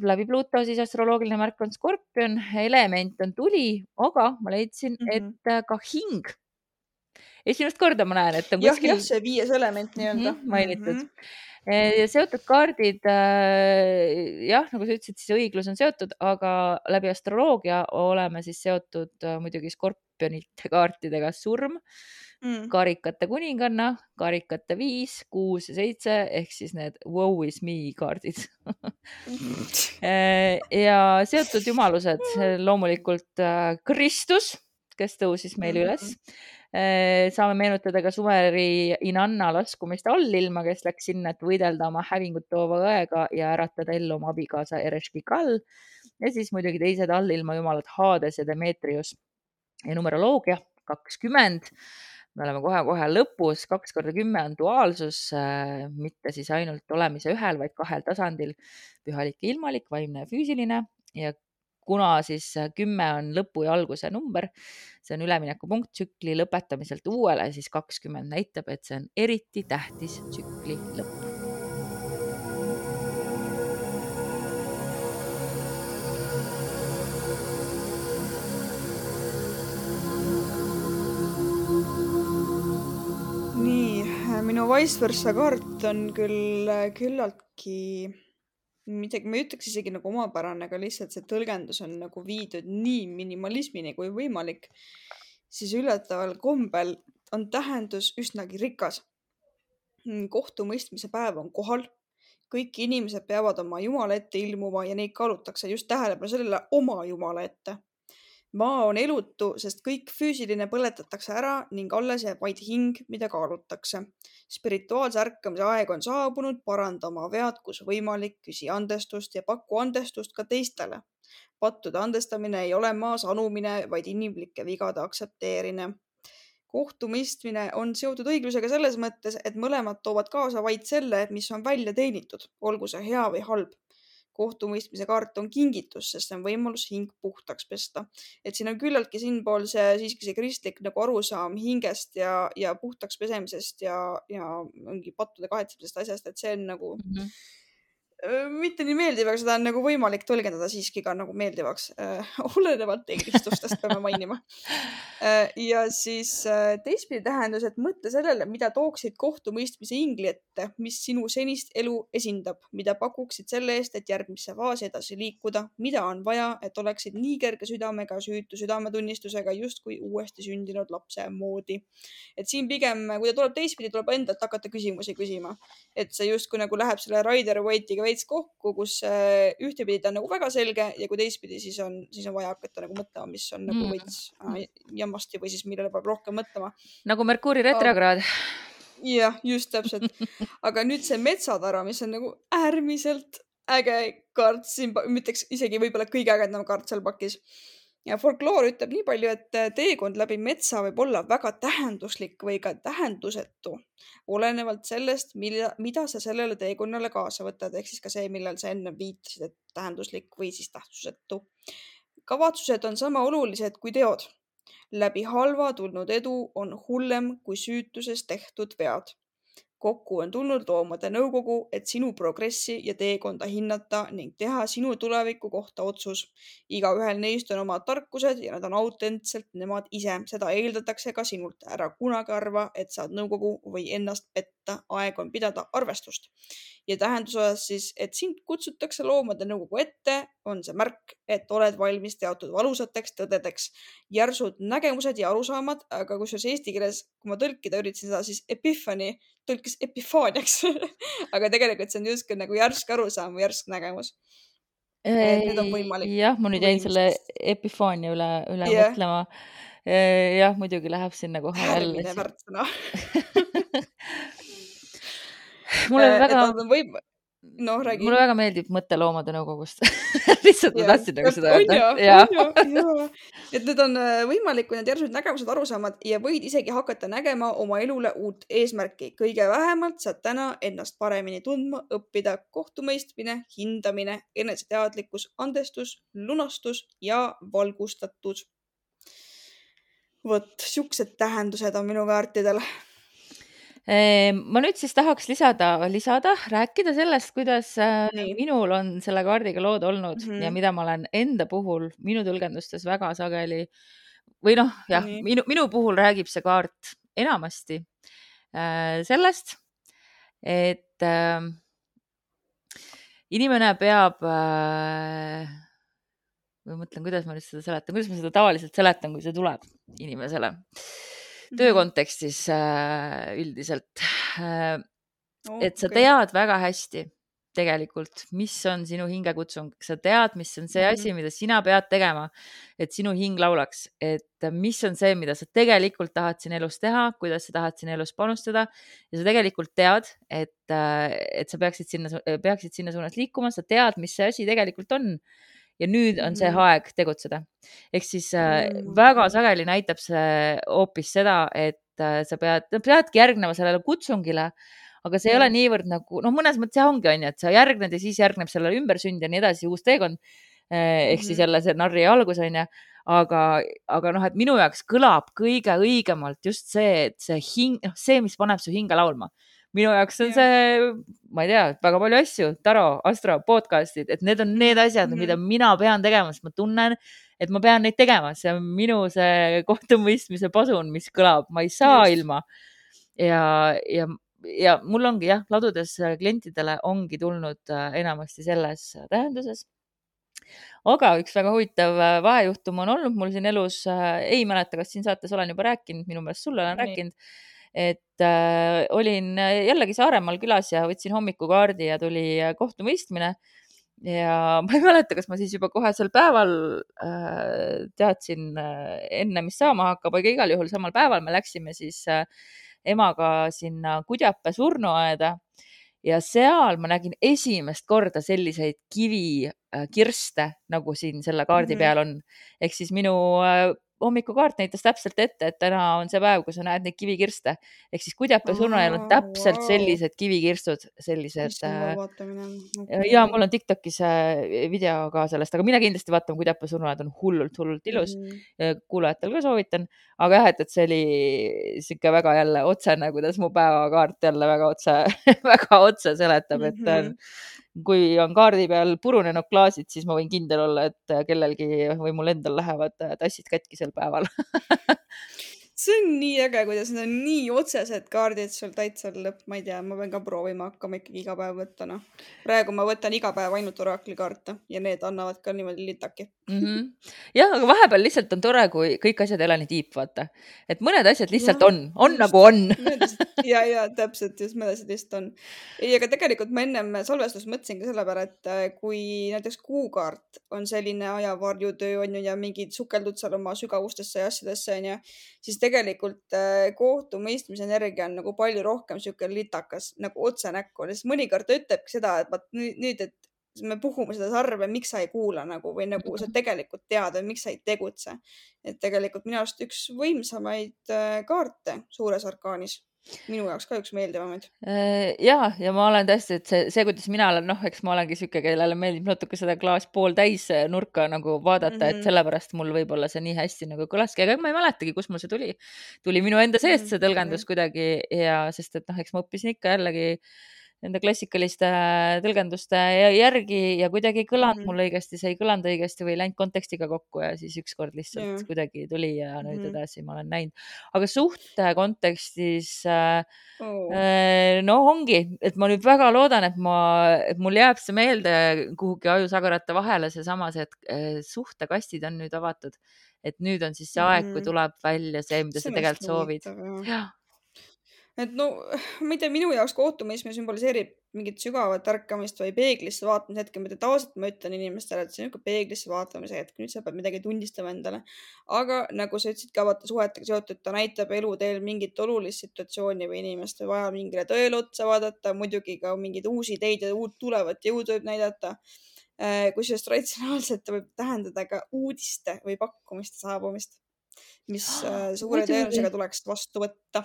läbi Pluto siis astroloogiline märk on skorpion, element on tuli, aga ma leidsin mm, -hmm. et ka hing esimest korda ma näen, et on kuskil. jah, jah, see viies element nii-öelda mm -hmm, mainitud mm. -hmm seotud kaardid, jah, nagu sa ütlesid, siis õiglus on seotud, aga läbi astroloogia oleme siis seotud muidugi skorpionite kaartidega surm mm. karikate kuninganna, karikate viis, kuus ja seitse ehk siis need woe is me kaardid eh, ja seotud jumalused, loomulikult Kristus, kes tõusis meil mm -hmm. Eh, saame meenutada ka Sumeri Inanna laskumist allilma, kes läks sinna, et võidelda oma hävingut toova õega ja äratada ellu oma abikaasa Ereshkigal ja siis muidugi teised allilma jumalad Hades ja Demetrius. Ja numeroloogia kakskümmend. Me oleme kohe-kohe lõpus, kaks korda kümme on duaalsus, äh, mitte siis ainult olemise ühel, vaid kahel tasandil, pühalik ja ilmalik, vaimne ja füüsiline. Ja kuna siis äh, kümme on lõpu ja alguse number, see on üleminekupunkt tsükli lõpetamiselt uuele, siis kakskümmend näitab, et see on eriti tähtis tsükli lõpp. Minu Vice versa kaart on küll äh, küllaltki midagi, ma ei ütleks isegi nagu omapärane, aga lihtsalt see tõlgendus on nagu viidud nii minimalismini kui võimalik, siis üllataval kombel on tähendus üsnagi rikas. Kohtumõistmise päev on kohal, kõik inimesed peavad oma jumala ette ilmuma ja neid kaalutakse just tähelepanu sellele oma jumala ette maa on elutu, sest kõik füüsiline põletatakse ära ning alles jääb vaid hing, mida kaalutakse. spirituaalse ärkamise aeg on saabunud, paranda oma vead, kus võimalik, küsi andestust ja paku andestust ka teistele. pattude andestamine ei ole maas anumine, vaid inimlike vigade aktsepteerimine. kohtumõistmine on seotud õiglusega selles mõttes, et mõlemad toovad kaasa vaid selle, mis on välja teenitud, olgu see hea või halb kohtumõistmise kaart on kingitus, sest see on võimalus hing puhtaks pesta. et siin on küllaltki siinpoolse siiski see kristlik nagu arusaam hingest ja, ja puhtaks pesemisest ja, ja mingi pattude kahetsemisest asjast, et see on nagu mm -hmm mitte nii meeldiv, aga seda on nagu võimalik tõlgendada siiski ka nagu meeldivaks äh,, olenevalt eelistustest peame mainima äh,. ja siis äh, teistpidi tähendus, et mõtle sellele, mida tooksid kohtumõistmise ingli ette, mis sinu senist elu esindab, mida pakuksid selle eest, et järgmisse faasi edasi liikuda, mida on vaja, et oleksid nii kerge südamega, süütu südametunnistusega, justkui uuesti sündinud lapse moodi. et siin pigem, kui ta tuleb teistpidi, tuleb endalt hakata küsimusi küsima, et see justkui nagu läheb selle Rider Waite'iga veits kokku, kus äh, ühtepidi ta on nagu väga selge ja kui teistpidi, siis on, siis on vaja hakata nagu mõtlema, mis on nagu mm. veits äh, jammasti või siis millele peab rohkem mõtlema. nagu Merkuuri retrokraad. jah, just täpselt. aga nüüd see metsatara, mis on nagu äärmiselt äge kaart siin, ma ütleks isegi võib-olla kõige ägedam kaart seal pakis ja folkloor ütleb nii palju, et äh, teekond läbi metsa võib olla väga tähenduslik või ka tähendusetu, olenevalt sellest, mida, mida sa sellele teekonnale kaasa võtad, ehk siis ka see, millal sa enne viitasid, et tähenduslik või siis tähtsusetu. kavatsused on sama olulised kui teod. läbi halva tulnud edu on hullem kui süütuses tehtud vead kokku on tulnud loomade nõukogu, et sinu progressi ja teekonda hinnata ning teha sinu tuleviku kohta otsus. igaühel neist on omad tarkused ja nad on autentselt nemad ise, seda eeldatakse ka sinult. ära kunagi arva, et saad nõukogu või ennast petta, aeg on pidada arvestust. Ja tähenduses siis, et sind kutsutakse loomade nõukogu ette, on see märk, et oled valmis teatud valusateks tõdedeks. järsud nägemused ja arusaamad, aga kusjuures eesti keeles, kui ma tõlkida üritasin seda, siis epiphany tõlkis epifaaniaks aga tegelikult see on justkui nagu järsk arusaam või järsk nägemus. Jah, ma nüüd jäin selle epifaania üle, üle yeah. mõtlema. jah, muidugi läheb sinna kohe jälle. äärmine värtsõna mulle väga. võib noh, räägi. mulle väga meeldib mõte Loomade Nõukogust lihtsalt ma tahtsin nagu seda öelda. et need on äh, võimalikud, need järsud nägemused, arusaamad ja võid isegi hakata nägema oma elule uut eesmärki. kõige vähemalt saad täna ennast paremini tundma, õppida kohtumõistmine, hindamine, eneseteadlikkus, andestus, lunastus ja valgustatus. vot siuksed tähendused on minu kaartidel ma nüüd siis tahaks lisada, lisada, rääkida sellest, kuidas äh, Nii. minul on selle kaardiga lood olnud mm -hmm. ja mhm. mida ma olen enda puhul minu tõlgendustes väga sageli või noh, jah, minu, minu puhul räägib see kaart enamasti äh, sellest, et äh, inimene peab äh, või mõtlen, kuidas ma nüüd seda seletan, kuidas ma seda tavaliselt seletan, kui see tuleb inimesele töö mhm. kontekstis äh, üldiselt äh,. et sa tead väga hästi tegelikult, mis on sinu hingekutsung, sa tead, mis on see asi, mhm. mida sina pead tegema, et sinu hing laulaks, et mis on see, mida sa tegelikult tahad siin elus teha, kuidas sa tahad siin elus panustada ja sa tegelikult tead, et, et sa peaksid sinna, peaksid sinna suunas liikuma, sa tead, mis see asi tegelikult on. Ja nüüd on see mm -hmm. aeg tegutseda. ehk siis mm -hmm. väga sageli näitab see hoopis seda, et äh, sa pead, peadki järgnema sellele kutsungile aga see ei ole niivõrd nagu noh, mõnes mõttes jah ongi onju, et sa järgned ja siis järgneb sellele ümbersünd ja nii edasi, uus teekond. Eh, ehk siis mhm. jälle see narri algus onju, aga, aga noh, et minu jaoks kõlab kõige õigemalt just see, et see hing, noh, see, mis paneb su hinge laulma minu jaoks on see, ma ei tea, väga palju asju, Taro, Astro, podcast'id, et need on need asjad mm, -hmm. mida mina pean tegema, sest ma tunnen, et ma pean neid tegema, see on minu see kohtumõistmise pasun, mis kõlab, ma ei saa Just. ilma. ja, ja ja mul ongi jah, ladudes äh, klientidele ongi tulnud äh, enamasti selles äh, tähenduses. aga üks väga huvitav vahejuhtum on olnud mul siin elus, ei mäleta, kas siin saates olen juba rääkinud, minu meelest sulle olen Nii. rääkinud, et äh, olin jällegi Saaremaal külas ja võtsin hommikukaardi ja tuli kohtumõistmine ja ma ei mäleta, kas ma siis juba kohe sel päeval äh, teadsin äh, enne, mis saama hakkab, aga igal juhul samal päeval me läksime siis äh, emaga sinna Kudjape surnuaeda ja seal ma nägin esimest korda selliseid kivikirste, nagu siin selle kaardi mm -hmm. peal on. ehk siis minu äh, hommikukaart näitas täpselt ette, et täna on see päev, kus sa näed neid kivikirste ehk siis Kudjapa surnuaial on täpselt wow. sellised kivikirstud, sellised. Okay. ja mul on Tiktokis äh, video ka sellest, aga mine kindlasti vaatama, Kudjapa surnuaed on hullult, hullult ilus mm. -hmm. kuulajatel ka soovitan, aga jah, et, et see oli sihuke väga jälle otsene, kuidas mu päevakaart jälle väga otse väga otse seletab mm, -hmm. Kui on kaardi peal purunenud klaasid, siis ma võin kindel olla, et kellelgi või mul endal lähevad tassid katki sel päeval see on nii äge, kuidas need on nii otsesed kaardid sul täitsa lõpp, ma ei tea, ma pean ka proovima hakkama ikkagi iga päev võtta, noh. praegu ma võtan iga päev ainult orakli kaarte ja need annavad ka niimoodi litaki mm. -hmm. jah, aga vahepeal lihtsalt on tore, kui kõik asjad ei ole nii tiip, vaata. et mõned asjad lihtsalt ja, on, on just, nagu on ja, ja täpselt just, mõned asjad lihtsalt on. ei, aga tegelikult ma ennem salvestust mõtlesin ka selle peale, et äh, kui näiteks kuukaart on selline ajavarjutöö on ju ja mingid sukeldud seal oma sügavustesse ja asjadesse on ju, siis tegelikult äh, kohtumõistmise energia on nagu palju rohkem sihuke litakas nagu otse näkku, sest mõnikord ta ütlebki seda, et vaat nüüd, et me puhume seda sarve, miks sa ei kuula nagu või nagu sa tegelikult tead, miks sa ei tegutse. et tegelikult minu arust üks võimsamaid äh, kaarte suures arkaanis minu jaoks ka üks meeldivamaid. Äh, ja, ja ma olen tõesti, et see, see, kuidas mina olen, noh, eks ma olengi sihuke, kellele meeldib natuke seda klaas pooltäis nurka nagu vaadata mm, -hmm. et mhm. sellepärast mul võib-olla see nii hästi nagu kõlaski, aga ma ei mäletagi, kust mul see tuli. tuli minu enda seest see mhm, tõlgendus kuidagi ja sest et noh, eks ma õppisin ikka jällegi nende klassikaliste tõlgenduste järgi ja kuidagi ei kõlanud mm -hmm. mul õigesti, see ei kõlanud õigesti või ei läinud kontekstiga kokku ja siis ükskord lihtsalt yeah. kuidagi tuli ja nüüd mm -hmm. edasi ma olen näinud. aga suhte kontekstis äh, oh. äh, no ongi, et ma nüüd väga loodan, et ma, et mul jääb see meelde kuhugi ajusagarate vahele seesama, see, et äh, suhtekastid on nüüd avatud. et nüüd on siis see aeg, kui mhm. tuleb välja see, mida see sa tegelikult soovid. jah et no ma ei tea, minu jaoks kohtumõistmine sümboliseerib mingit sügavat ärkamist või peeglisse vaatamise hetke, mida tavaliselt ma ütlen inimestele, et see on niisugune peeglisse vaatamise hetk, nüüd sa pead midagi tunnistama endale. aga nagu sa ütlesid ka vaata suhetega seotud, ta näitab eluteel mingit olulist situatsiooni või inimest või vaja mingile tõele otsa vaadata, muidugi ka mingeid uusi ideid ja uut tulevat jõudu võib näidata. Äh, kusjuures traditsionaalselt võib tähendada ka uudiste või pakkumiste saabumist, mis äh, suure tõenäosusega tuleks vastu võtta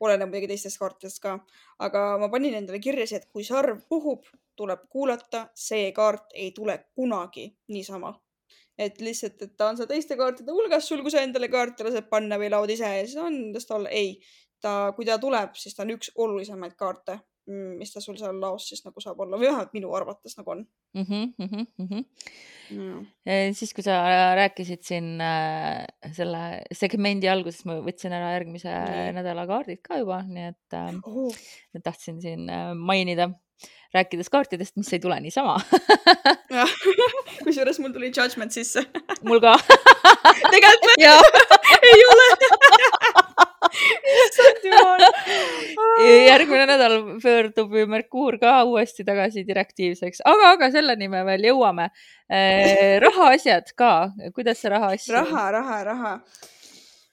oleneb muidugi teistest kaartidest ka, aga ma panin endale kirja see, et kui sarv puhub, tuleb kuulata, see kaart ei tule kunagi niisama. et lihtsalt, et ta on seal teiste kaartide hulgas sul, kui sa endale kaarte lased panna või laod ise ja siis on tast olla. ei, ta, kui ta tuleb, siis ta on üks olulisemaid kaarte mis ta sul seal laos siis nagu saab olla või vähemalt minu arvates nagu on mm. -hmm, mm -hmm. mm.. siis, kui sa rääkisid siin äh, selle segmendi alguses, ma võtsin ära järgmise nii. nädala kaardid ka juba, nii et äh, oh. tahtsin siin äh, mainida rääkides kaartidest, mis ei tule niisama kusjuures mul tuli judgment sisse mul ka tegelikult ei ole issand jumal. järgmine nädal pöördub ju Merkuur ka uuesti tagasi direktiivseks, aga, aga selleni me veel jõuame. Eh, rahaasjad ka, kuidas see rahaasju? raha, raha, raha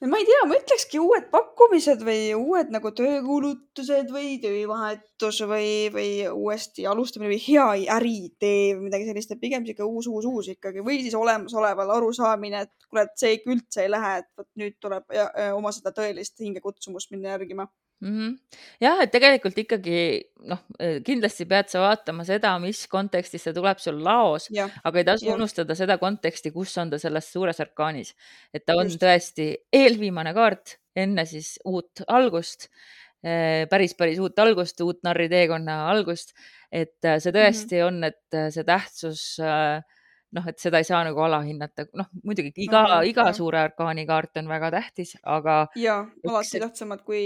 ma ei tea, ma ütlekski uued pakkumised või uued nagu töökuulutused või töövahetus või, või uuesti alustamine või hea äriidee või midagi sellist, et pigem sihuke uus, uus, uus ikkagi. Või siis olemasoleval arusaamine, et et see ikka üldse ei lähe, et vot nüüd tuleb ja, ja, oma seda tõelist hingekutsumust minna järgima mm. -hmm. jah, et tegelikult ikkagi noh, kindlasti pead sa vaatama seda, mis kontekstis see tuleb sul laos, aga ei tasu unustada seda konteksti, kus on ta selles suures arkaanis. et ta on Just. tõesti eelviimane kaart enne siis uut algust päris, päris uut algust, uut narri teekonna algust. et see mhm. tõesti mm -hmm. on, et see tähtsus äh, noh, et seda ei saa nagu alahinnata, noh muidugi iga mm, -hmm. iga suure arkaani kaart on väga tähtis, aga. ja, alati tähtsamad kui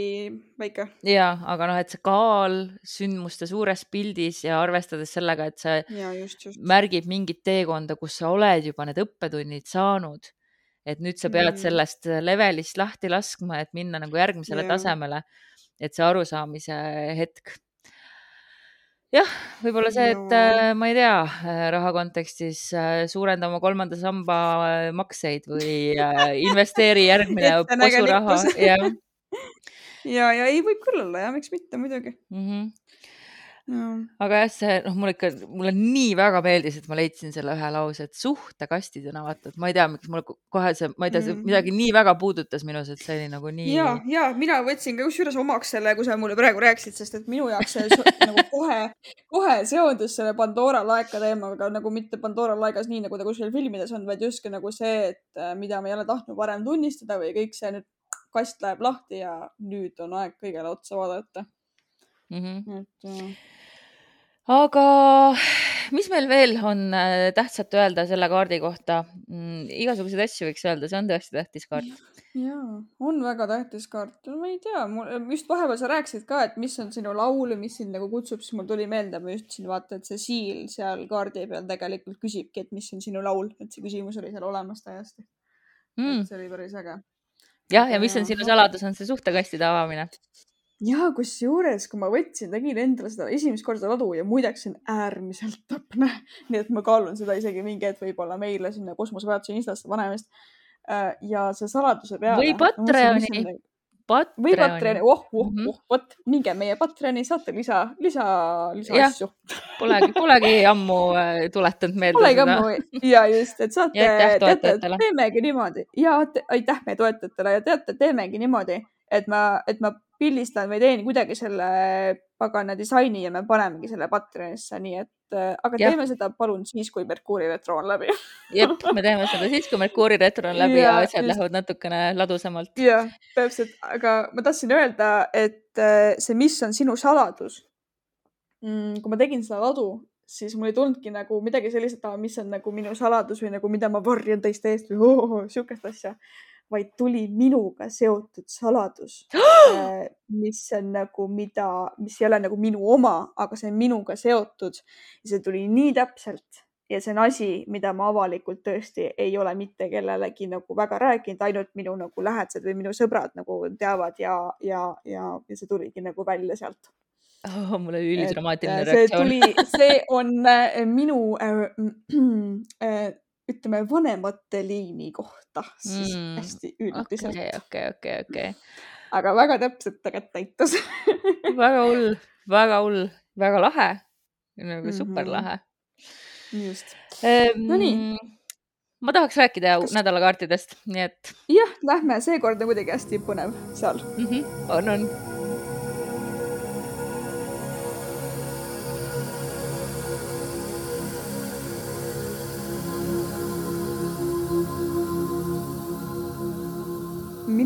väike. ja, aga noh, et see kaal sündmuste suures pildis ja arvestades sellega, et see ja, just, just. märgib mingit teekonda, kus sa oled juba need õppetunnid saanud. et nüüd sa pead mm. sellest levelist lahti laskma, et minna nagu järgmisele ja. tasemele. et see arusaamise hetk jah, võib-olla see, et no. ma ei tea, äh, raha kontekstis äh, suurenda oma kolmanda samba äh, makseid või investeeri järgmine posuraha, jah. ja, ja ei, võib küll olla ja miks mitte muidugi mm. -hmm aga jah, see noh, mulle ikka, mulle nii väga meeldis, et ma leidsin selle ühe lause, et suhtekastidena vaata, et ma ei tea, miks mulle kohe see, ma ei tea, see mm. midagi nii väga puudutas minus, et see oli nagu nii. ja, ja mina võtsin ka kusjuures omaks selle, kui sa mulle praegu rääkisid, sest et minu jaoks see nagu kohe, kohe seondus selle Pandora laeka teemaga nagu mitte Pandora laegas nii, nagu ta kuskil filmides on, vaid justkui nagu see, et äh, mida me ei ole tahtnud varem tunnistada või kõik see nüüd kast läheb lahti ja nüüd on aeg kõigele otsa vaadata mm. -hmm. et äh, aga mis meil veel on äh, tähtsat öelda selle kaardi kohta mm,? igasuguseid asju võiks öelda, see on tõesti tähtis kaart. ja, on väga tähtis kaart. ma ei tea, just vahepeal sa rääkisid ka, et mis on sinu laul mis sind nagu kutsub, siis mul tuli meelde, ma just siin vaata, et see siil seal kaardi peal tegelikult küsibki, et mis on sinu laul, et see küsimus oli seal olemas täiesti mm.. see oli päris äge. jah, ja mis on sinu saladus, on see suhtekastide avamine ja kusjuures, kui ma võtsin, tegin endale seda esimest korda ladu ja muideks see on äärmiselt täpne, nii et ma kaalun seda isegi mingi hetk võib-olla meile sinna kosmoseväärtuse Instasse panemist. Äh, ja see saladuse peale. või Patreoni. või Patreoni, oh, oh, mhm. oh, vot, minge meie Patreoni, saate lisa, lisa, lisaasju. Polegi, polegi ammu äh, tuletanud meelde polegi seda. ammu ja just, et saate, teate, teemegi niimoodi ja aitäh meie toetajatele ja teate, teemegi niimoodi, et ma, et ma pildistan või teen kuidagi selle pagana disaini ja me panemegi selle Patreonisse, nii et äh, aga ja. teeme seda palun siis, kui Merkuuri retro on läbi jep, me teeme seda siis, kui Merkuuri retro on läbi ja, ja asjad just... lähevad natukene ladusamalt. jah, täpselt, aga ma tahtsin öelda, et äh, see, mis on sinu saladus mm,. kui ma tegin seda ladu, siis mul ei tulnudki nagu midagi sellist, et mis on nagu minu saladus või nagu mida ma varjan teiste eest või oh, oh, sihukest asja vaid tuli minuga seotud saladus äh, mis on nagu, mida, mis ei ole nagu minu oma, aga see on minuga seotud ja see tuli nii täpselt ja see on asi, mida ma avalikult tõesti ei ole mitte kellelegi nagu väga rääkinud, ainult minu nagu lähedased või minu sõbrad nagu teavad ja, ja, ja, ja see tuligi nagu välja sealt oh,. mul oli ülidramaatiline reaktsioon. see tuli, see on äh, minu äh, äh, ütleme, vanemate liini kohta siis mm. hästi üldiselt. okei, okei, okei, okei. aga väga täpselt tegelikult näitas väga hull, väga hull, väga lahe, nagu mm -hmm. super lahe. just ehm,. Nonii ma tahaks rääkida nädalakaartidest, nii et. jah, lähme, seekord on kuidagi hästi põnev seal mm. -hmm. on, on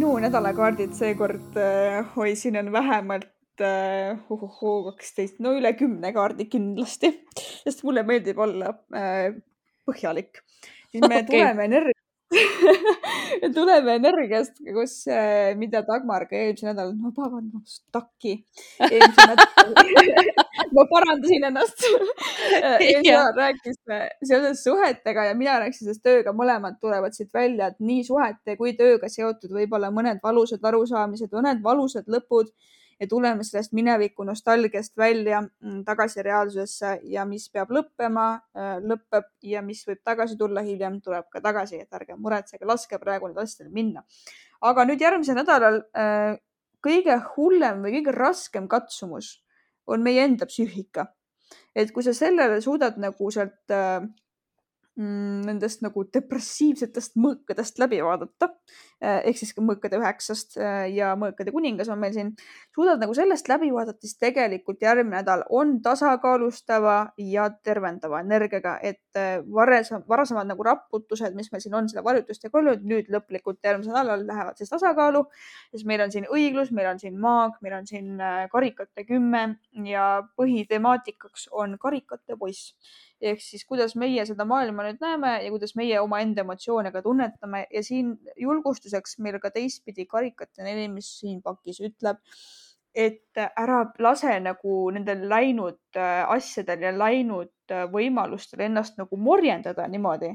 minu nädalakaardid seekord, oi, siin on vähemalt äh, kaksteist, no üle kümne kaardi kindlasti, sest mulle meeldib olla äh, põhjalik. siis me okay. tuleme energia tuleme energiast, kus, äh, mida Dagmar ka eelmisel nädalal, no vabandust, takki. ma parandasin ennast eelmisel nädalal rääkis seoses suhetega ja mina rääkisin sellest tööga, mõlemad tulevad siit välja, et nii suhete kui tööga seotud võib-olla mõned valusad arusaamised, mõned valusad lõpud ja tuleme sellest mineviku nostalgiast välja mm, tagasi reaalsusesse ja mis peab lõppema, äh, lõpeb ja mis võib tagasi tulla hiljem, tuleb ka tagasi, et ärge muretsege, laske praegu need asjadel minna. aga nüüd järgmisel nädalal äh, kõige hullem või kõige raskem katsumus on meie enda psüühika. et kui sa sellele suudad nagu sealt äh, nendest nagu depressiivsetest mõõkadest läbi vaadata. Eh, ehk siis ka mõõkade üheksast eh, ja mõõkade kuningas on meil siin. suudad nagu sellest läbi vaadata, siis tegelikult järgmine nädal on tasakaalustava ja tervendava energiaga, et eh, varasem, varasemad nagu raputused, mis meil siin on, seda varjutust ja kolmjut, nüüd lõplikult järgmisel nädalal lähevad siis tasakaalu. siis meil on siin õiglus, meil on siin maag, meil on siin karikate kümme ja põhitemaatikaks on karikate poiss ehk siis kuidas meie seda maailma nüüd näeme ja kuidas meie omaenda emotsioone ka tunnetame. Ja siin julgustuseks meil ka teistpidi karikate neli, mis siin pakis ütleb, et ära lase nagu nendel läinud äh, asjadel ja läinud äh, võimalustel ennast nagu morjendada niimoodi,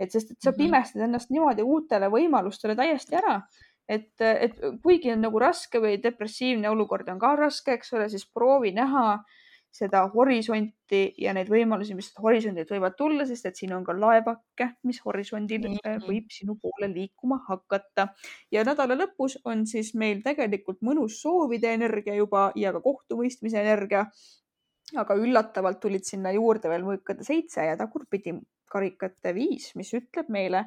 et sest, et sa -hmm. pimestad ennast niimoodi uutele võimalustele täiesti ära. Et, et kuigi on nagu raske või depressiivne olukord on ka raske, eks ole, siis proovi näha äh, seda horisonti ja neid võimalusi, mis horisondilt võivad tulla, sest et siin on ka laevake, mis horisondil mm -hmm. võib sinu poole liikuma hakata. ja nädala lõpus on siis meil tegelikult mõnus soovide energia juba ja ka kohtumõistmise energia. aga üllatavalt tulid sinna juurde veel mõõkade seitse ja tagurpidi karikate viis, mis ütleb meile,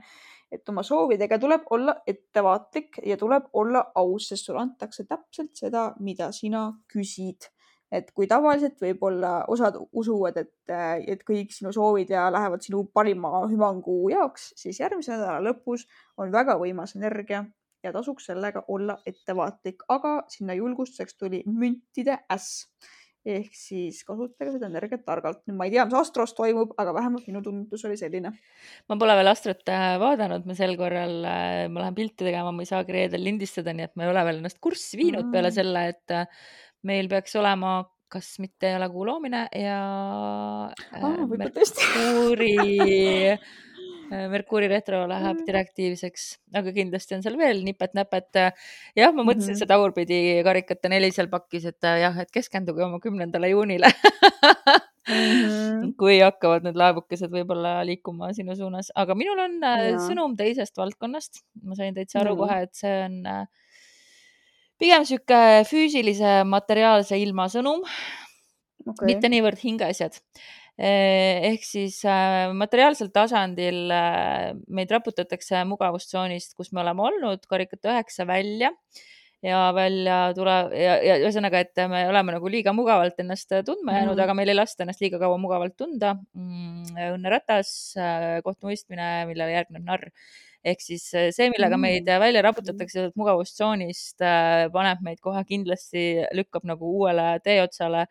et oma soovidega tuleb olla ettevaatlik ja tuleb olla aus, sest sulle antakse täpselt seda, mida sina küsid et kui tavaliselt võib-olla osad usuvad, et, et kõik sinu soovid ja lähevad sinu parima hüvangu jaoks, siis järgmise nädala lõpus on väga võimas energia ja tasuks sellega olla ettevaatlik, aga sinna julgustuseks tuli müntide äss ehk siis kasutage seda energiat targalt. nüüd ma ei tea, mis Astros toimub, aga vähemalt minu tunnetus oli selline. ma pole veel Astrot äh, vaadanud, ma sel korral, äh, ma lähen pilti tegema, ma ei saagi reedel lindistada, nii et ma ei ole veel ennast kurssi viinud mm. peale selle, et äh, meil peaks olema kas mitte ei ole kuu loomine ja ah, Merkuuri äh, Merkuuri retro läheb mm. direktiivseks, aga kindlasti on seal veel nipet-näpet. jah, ma mõtlesin mm -hmm. seda tagurpidi karikate neli seal pakkis, et äh, jah, et keskenduge oma kümnendale juunile mm. -hmm. kui hakkavad need laevukesed võib-olla liikuma sinu suunas, aga minul on äh, ja. sõnum teisest valdkonnast. ma sain täitsa aru mm -hmm. kohe, et see on pigem sihuke füüsilise materiaalse ilma sõnum okay., mitte niivõrd hingeasjad. Eh, ehk siis äh, materiaalsel tasandil äh, meid raputatakse mugavustsoonist, kus me oleme olnud, karikate üheksa välja ja välja tule ja, ja ühesõnaga, et me oleme nagu liiga mugavalt ennast tundma jäänud mm, -hmm. aga meil ei lasta ennast liiga kaua mugavalt tunda mm,. õnneratas, äh, kohtumõistmine, millele järgneb narr ehk siis äh, see, millega meid mm. välja raputatakse sealt mugavustsoonist, äh, paneb meid kohe kindlasti, lükkab nagu uuele teeotsale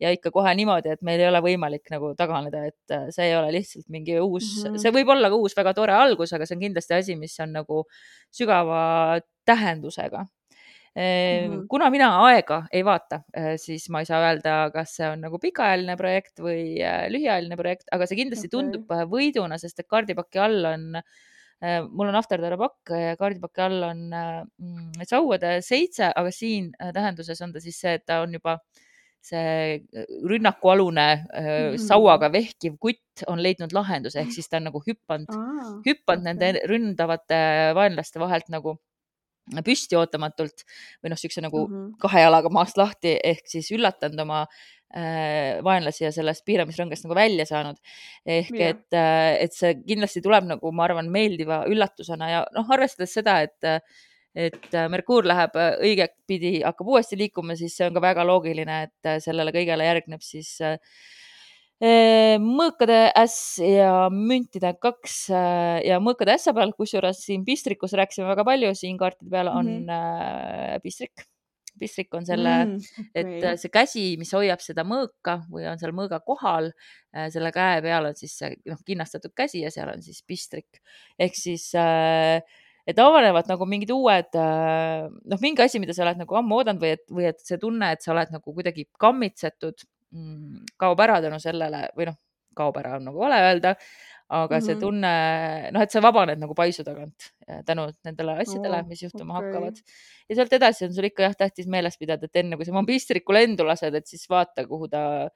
ja ikka kohe niimoodi, et meil ei ole võimalik nagu taganeda, et äh, see ei ole lihtsalt mingi uus mm, -hmm. see võib olla ka uus väga tore algus, aga see on kindlasti asi, mis on nagu sügava tähendusega Mm -hmm. kuna mina aega ei vaata, siis ma ei saa öelda, kas see on nagu pikaajaline projekt või lühiajaline projekt, aga see kindlasti okay. tundub võiduna, sest et kaardipaki all on äh, Äh, mul on Afterdara pakk ja kaardipaki all on mm, sauade seitse, aga siin äh, tähenduses on ta siis see, et ta on juba see äh, rünnakualune mm -hmm. sauaga vehkiv kutt on leidnud lahenduse, ehk siis ta on nagu hüppanud ah,, hüppanud okay. nende ründavate vaenlaste vahelt nagu püsti ootamatult või noh, siukse nagu mm -hmm. kahe jalaga maast lahti ehk siis üllatanud oma Äh, vaenlasi ja sellest piiramisrõngast nagu välja saanud. ehk yeah. et, äh, et see kindlasti tuleb nagu, ma arvan, meeldiva üllatusena ja noh, arvestades seda, et et Merkuur läheb õigetpidi, hakkab uuesti liikuma, siis see on ka väga loogiline, et sellele kõigele järgneb siis äh, mõõkade äss ja müntide kaks ja mõõkade ässa peal, kusjuures siin pistrikus rääkisime väga palju, siin kaartide peal on mm -hmm. pistrik pistrik on selle mm,, okay. et see käsi, mis hoiab seda mõõka või on seal mõõga kohal, selle käe peal on siis see noh, kinnastatud käsi ja seal on siis pistrik ehk siis äh, et avanevad nagu mingid uued, noh, mingi asi, mida sa oled nagu ammu oodanud või et, või et see tunne, et sa oled nagu kuidagi kammitsetud, mm, kaob ära tänu sellele või noh, kaob ära on nagu vale öelda, aga mm -hmm. see mhm. tunne, noh, et sa vabaned nagu paisu tagant tänu nendele asjadele, mis juhtuma okay. hakkavad. ja sealt edasi on sul ikka jah tähtis meeles pidada, et enne kui sa magistrikul lendu lased, et siis vaata, kuhu ta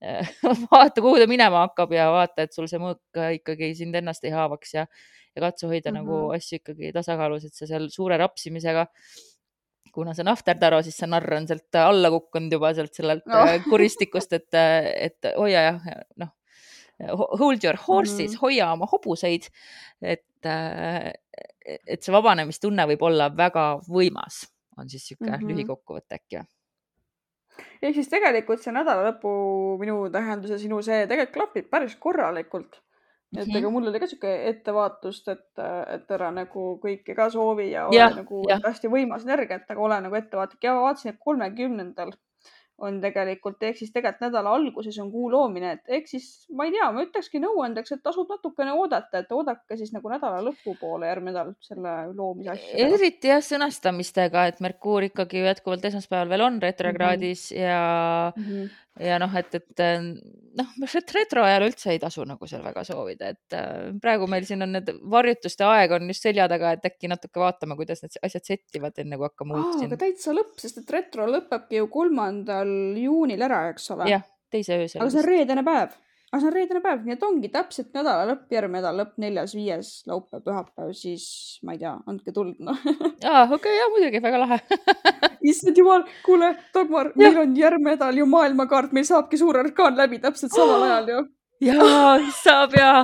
vaata, kuhu ta minema hakkab ja vaata, et sul see mõõk ikkagi sind ennast ei haavaks ja, ja katsu hoida mm -hmm. nagu mhm. asju ikkagi tasakaalus, et sa seal suure rapsimisega kuna see on afterdaro, siis see narr on sealt alla kukkunud juba sealt sellelt no. Äh, kuristikust, et, et hoia jah, noh, hold your horses mm, -hmm. hoia oma hobuseid. et, äh, et see vabanemistunne võib olla väga võimas, on siis niisugune mm -hmm. lühikokkuvõte äkki või? ehk siis tegelikult see nädalalõpu minu tähendus ja sinu see tegelikult klapib päris korralikult et ega mul oli ka sihuke ettevaatust, et, et ära nagu kõike ka soovi ja ole ja, nagu ja. hästi võimas energia, et aga ole nagu ettevaatlik ja vaatasin, et kolmekümnendal on tegelikult, ehk siis tegelikult nädala alguses on kuu loomine, et ehk siis ma ei tea, ma ütlekski nõuandeks, et tasub natukene oodata, et oodake siis nagu nädala lõpupoole järgmine nädal selle loomise asja. eriti jah, sõnastamistega, et Merkuur ikkagi jätkuvalt esmaspäeval veel on retrokraadis mm -hmm. ja mm, -hmm ja noh, et, et noh, retro ajal üldse ei tasu nagu seal väga soovida, et äh, praegu meil siin on need varjutuste aeg on just selja taga, et äkki natuke vaatame, kuidas need asjad settivad, enne kui hakkame uut siin. aga täitsa lõpp, sest et retro lõpebki ju kolmandal juunil ära, eks ole. jah, teise öösel. aga see on reedene päev aga see on reedene päev, nii et ongi täpselt nädala lõpp, järgmine nädala lõpp, neljas, viies laupäev, pühapäev, siis ma ei tea, andke tuld noh. aa, okei okay,, jaa muidugi, väga lahe issand jumal, kuule, Dagmar, meil on järgmine nädal ju maailmakaart, meil saabki suur orkaan läbi täpselt samal ajal ju. jaa, saab jaa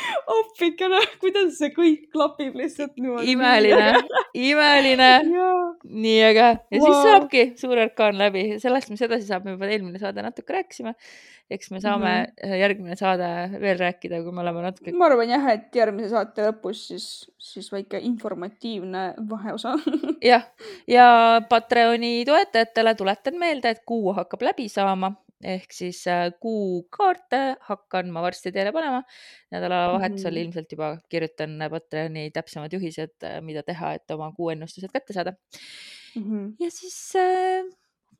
appikene, kuidas see kõik klapib lihtsalt niimoodi. imeline, imeline. nii äge ja wow. siis saabki suur orkaan läbi, sellest, mis edasi saab, me juba eelmine saade natuke rääkisime eks me saame mm -hmm. järgmine saade veel rääkida, kui me oleme natuke. ma arvan jah, et järgmise saate lõpus siis, siis väike informatiivne vaheosa jah, ja Patreoni toetajatele tuletan meelde, et kuu hakkab läbi saama ehk siis äh, kuukaarte hakkan ma varsti teile panema. nädalavahetusel mm -hmm. ilmselt juba kirjutan Patreoni täpsemad juhised, äh, mida teha, et oma kuuennustused kätte saada mm. -hmm. ja siis äh,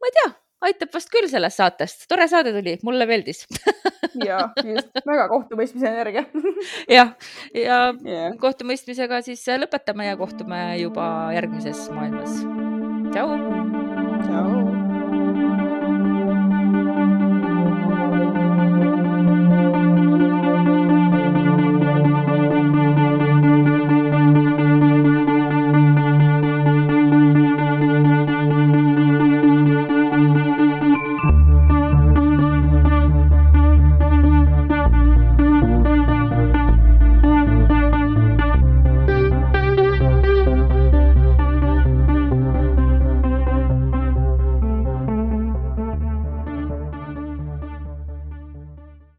ma ei tea aitab vast küll sellest saatest, tore saade tuli, mulle meeldis ja, just, väga kohtumõistmise energia jah, ja yeah. kohtumõistmisega siis lõpetame ja kohtume juba järgmises maailmas. tšau.